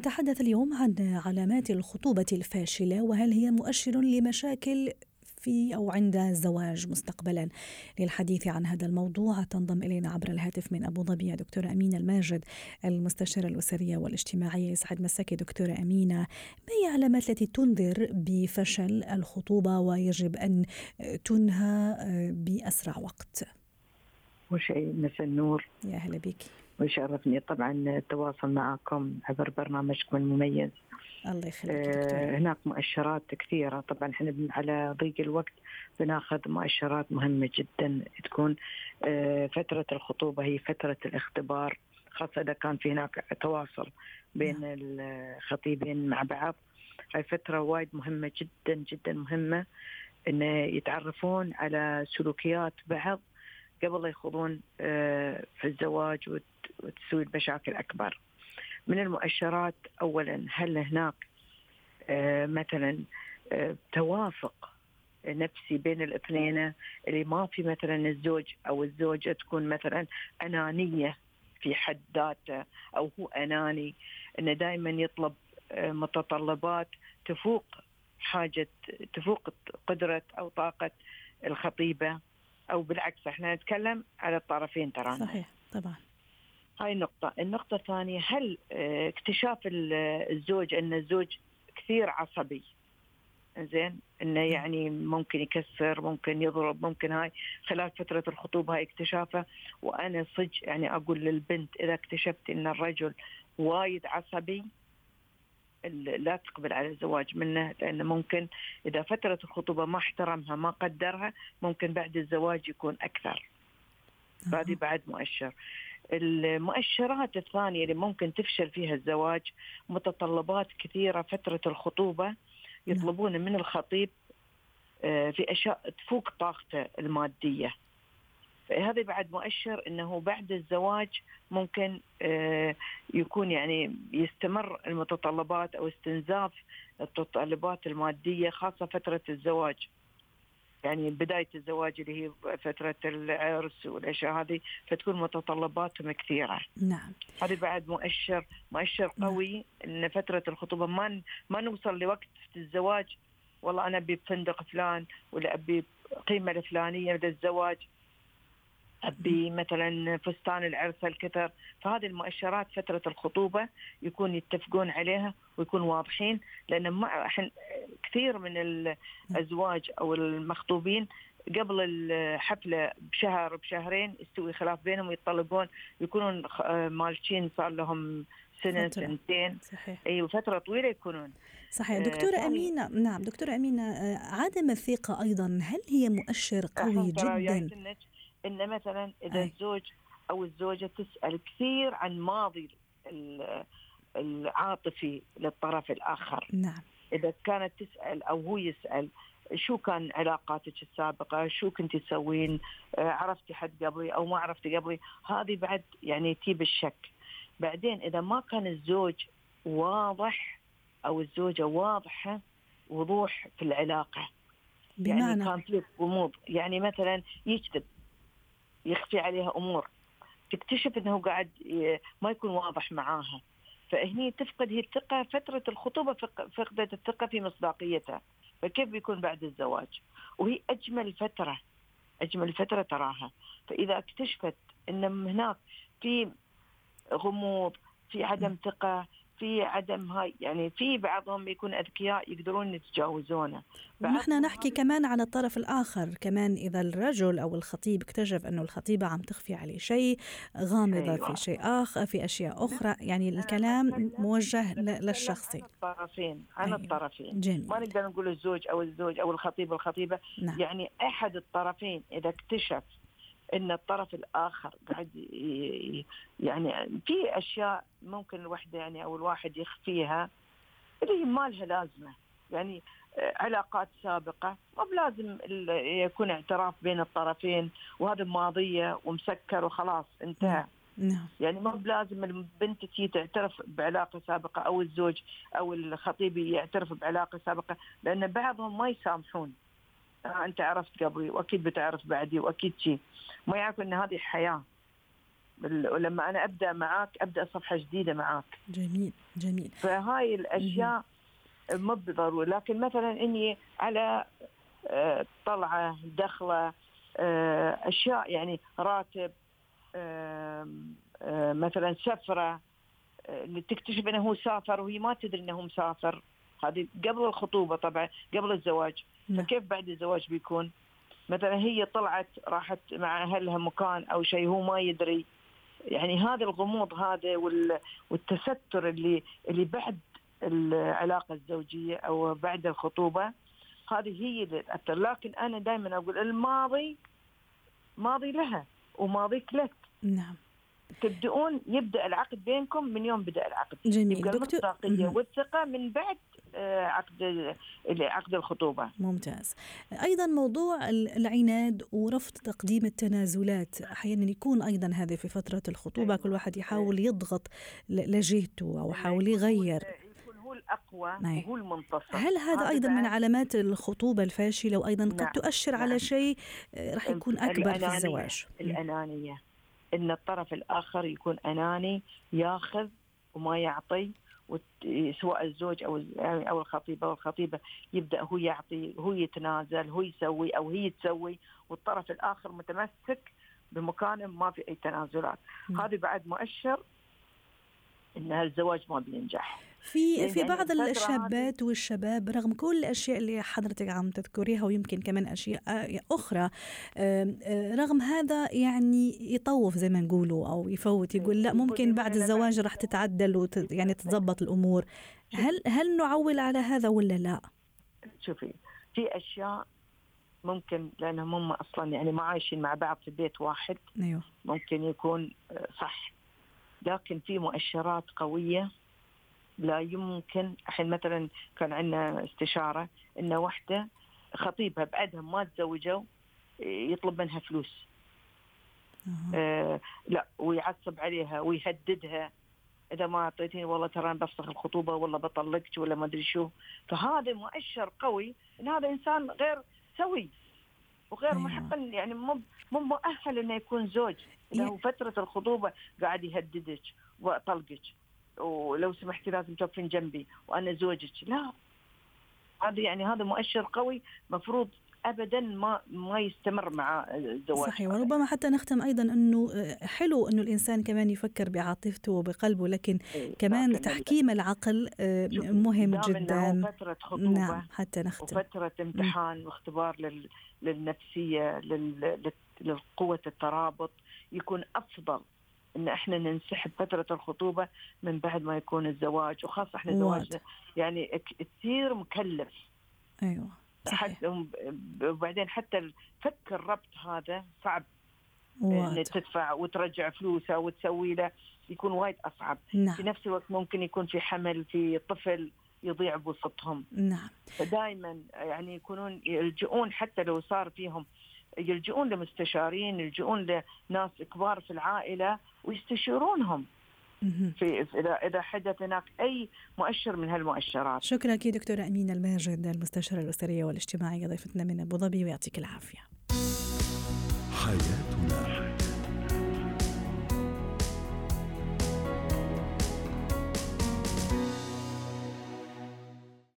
نتحدث اليوم عن علامات الخطوبة الفاشلة وهل هي مؤشر لمشاكل في أو عند الزواج مستقبلا؟ للحديث عن هذا الموضوع تنضم إلينا عبر الهاتف من أبو ظبي دكتورة أمينة الماجد المستشارة الأسرية والاجتماعية يسعد مساكي دكتورة أمينة ما هي العلامات التي تنذر بفشل الخطوبة ويجب أن تنهى بأسرع وقت؟ أول شيء مساء النور يا هلا بك. ويشرفني طبعا التواصل معكم عبر برنامجكم المميز. الله يخليك آه هناك مؤشرات كثيرة. طبعا إحنا على ضيق الوقت بناخذ مؤشرات مهمة جدا تكون آه فترة الخطوبة هي فترة الاختبار خاصة إذا كان في هناك تواصل بين نعم. الخطيبين مع بعض. هاي فترة وايد مهمة جدا جدا مهمة إن يتعرفون على سلوكيات بعض قبل لا يخوضون آه، في الزواج وتسوي المشاكل أكبر. من المؤشرات اولا هل هناك آه، مثلا آه، توافق نفسي بين الاثنين اللي ما في مثلا الزوج أو الزوجة تكون مثلا أنانية في حد ذاته أو هو أناني إنه دائما يطلب آه، متطلبات تفوق حاجة تفوق قدرة أو طاقة الخطيبة أو بالعكس إحنا نتكلم على الطرفين ترى صحيح طبعا هاي نقطة، النقطة الثانية هل آه، اكتشاف الزوج إن الزوج كثير عصبي؟ زين؟ إنه يعني ممكن يكسر ممكن يضرب ممكن هاي خلال فترة الخطوبه هاي اكتشافه. وأنا صج يعني أقول للبنت إذا اكتشفت إن الرجل وايد عصبي لا تقبل على الزواج منه لأنه ممكن إذا فترة الخطوبة ما احترمها ما قدرها ممكن بعد الزواج يكون أكثر. هذه بعد مؤشر. المؤشرات الثانية اللي ممكن تفشل فيها الزواج متطلبات كثيرة فترة الخطوبة يطلبون من الخطيب آه، في أشياء تفوق طاقته المادية. فهذا بعد مؤشر إنه بعد الزواج ممكن آه، يكون يعني يستمر المتطلبات أو استنزاف المتطلبات المادية خاصة فترة الزواج. يعني بداية الزواج اللي هي فترة العرس والاشياء هذه فتكون متطلباتهم كثيرة. نعم. هذه بعد مؤشر مؤشر نعم. قوي إن فترة الخطوبة ما ما نوصل لوقت الزواج والله أنا أبي بفندق فلان ولا أبي قيمه الفلانية للزواج أبي مثلا فستان العرس الكثر فهذه المؤشرات فترة الخطوبة يكون يتفقون عليها ويكون واضحين لأن ما كثير من الأزواج أو المخطوبين قبل الحفلة بشهر بشهرين يستوي خلاف بينهم ويطلقون يكونون مالشين صار لهم سنة فترة. سنتين. صحيح. أي وفترة طويلة يكونون. صحيح. آه، دكتورة آه أمينة نعم دكتورة أمينة آه عدم الثقة أيضا هل هي مؤشر قوي جدا؟ إن مثلا إذا أي. الزوج أو الزوجة تسأل كثير عن ماضي العاطفي للطرف الآخر. نعم. إذا كانت تسأل أو هو يسأل شو كان علاقاتك السابقة؟ شو كنت تسوين؟ آه، عرفتي حد قبلي أو ما عرفتي قبلي؟ هذه بعد يعني تجيب الشك. بعدين إذا ما كان الزوج واضح أو الزوجة واضحة وضوح في العلاقة. يعني بمعنى؟ يعني كان في غموض. يعني مثلا يكذب يخفي عليها أمور. تكتشف إنه قاعد ما يكون واضح معاها. فهني تفقد هي الثقة فترة الخطوبة فقدت الثقة في مصداقيتها. فكيف بيكون بعد الزواج؟ وهي أجمل فترة أجمل فترة تراها. فإذا اكتشفت إن هناك في غموض في عدم ثقة في عدم هاي يعني في بعضهم يكون أذكياء يقدرون يتجاوزونه ونحن نحكي كمان عن الطرف الآخر كمان إذا الرجل أو الخطيب اكتشف أنه الخطيبة عم تخفي عليه شيء غامضة أيوة. في شيء آخر في أشياء أخرى يعني الكلام موجه للشخصي عن الطرفين عن أيوة. الطرفين جميل. ما نقدر نقول الزوج أو الزوج أو الخطيب والخطيبة نعم. يعني أحد الطرفين إذا اكتشف إن الطرف الآخر قاعد يعني في أشياء ممكن الوحدة يعني أو الواحد يخفيها اللي ما لها لازمة. يعني علاقات سابقة مو بلازم يكون اعتراف بين الطرفين وهذا ماضية ومسكر وخلاص انتهى. نعم. يعني مو بلازم البنت تجي تعترف بعلاقة سابقة أو الزوج أو الخطيب يعترف بعلاقة سابقة لأن بعضهم ما يسامحون. آه أنت عرفت قبلي وأكيد بتعرف بعدي وأكيد شيء ما يعرف إن هذه حياة. ولما أنا أبدأ معاك أبدأ صفحة جديدة معاك. جميل جميل. فهاي الأشياء مو بالضروره لكن مثلا إني على آه، طلعة دخلة آه، أشياء يعني راتب مثلا سفرة آه، اللي تكتشف إنه هو سافر وهي ما تدري إنه مسافر. هذه قبل الخطوبة طبعا قبل الزواج. نعم. فكيف بعد الزواج بيكون؟ مثلا هي طلعت راحت مع أهلها مكان أو شيء هو ما يدري. يعني هذا الغموض هذا والتستر اللي اللي بعد العلاقة الزوجية أو بعد الخطوبة هذه هي اللي تأثر. لكن أنا دائما أقول الماضي ماضي لها وماضيك لك. نعم. تبدؤون يبدأ العقد بينكم من يوم بدأ العقد. جميل. يبقى المصداقية والثقة من بعد عقد عقد الخطوبة ممتاز أيضا موضوع العناد ورفض تقديم التنازلات أحيانا يكون أيضا هذا في فترة الخطوبة. كل واحد يحاول يضغط لجهته أو يحاول يغير هو الأقوى نعم. وهو المنتصر هل هذا أيضا من علامات الخطوبة الفاشلة وأيضا نعم. قد تؤشر نعم. على شيء آه، راح يكون أكبر في الزواج الأنانية إن الطرف الآخر يكون أناني ياخذ وما يعطي سواء الزوج أو أو الخطيب أو الخطيبة يبدأ هو يعطي هو يتنازل هو يسوي أو هي تسوي والطرف الآخر متمسك بمكانه ما في أي تنازلات. هذه بعد مؤشر إن الزواج ما بينجح. في يعني في بعض الشابات والشباب رغم كل الأشياء اللي حضرتك عم تذكريها ويمكن كمان أشياء أخرى رغم هذا يعني يطوف زي ما نقولوا أو يفوت يقول لا ممكن بعد الزواج راح تتعدل وت يعني تتضبط الأمور. هل هل نعول على هذا ولا لا؟ شوفي في أشياء ممكن لأنهم هم أصلا يعني ما عايشين مع بعض في بيت واحد. أيوه. ممكن يكون صح. لكن في مؤشرات قوية لا يمكن الحين مثلا كان عندنا استشارة ان واحدة خطيبها بعدهم ما تزوجوا يطلب منها فلوس. آه لا ويعصب عليها ويهددها. إذا ما اعطيتيني والله ترى بفسخ الخطوبة والله بطلقك ولا ما أدري شو. فهذا مؤشر قوي إن هذا إنسان غير سوي وغير أيوة. محق يعني مو مو مؤهل إنه يكون زوج. له فترة الخطوبة قاعد يهددك وأطلقك. ولو سمحتي لازم توقفين جنبي وأنا زوجك. لا. هذا يعني هذا مؤشر قوي مفروض ابدا ما ما يستمر مع الزواج. صحيح. وربما حتى نختم أيضا أنه حلو أنه الإنسان كمان يفكر بعاطفته وبقلبه لكن إيه كمان تحكيم العقل آه، مهم جدا. فترة خطوبة نعم حتى نختم. وفترة امتحان واختبار لل... للنفسية لل... لقوه الترابط يكون أفضل. إن إحنا ننسحب فترة الخطوبة من بعد ما يكون الزواج وخاصة إحنا زواجنا يعني كثير مكلف. أيوه صحيح. وبعدين حتى فك الربط هذا صعب. ان تدفع وترجع فلوسه وتسوي له يكون وايد أصعب. نعم. في نفس الوقت ممكن يكون في حمل في طفل يضيع بوسطهم نعم. فدائما يعني يكونون يلجؤون حتى لو صار فيهم يلجؤون لمستشارين يلجؤون لناس كبار في العائلة ويستشيرونهم في اذا إذا حدث هناك أي مؤشر من هالمؤشرات. شكرا لك دكتوره امينه الماجد المستشاره الأسرية والاجتماعيه ضيفتنا من أبو ظبي ويعطيك العافية. حياتنا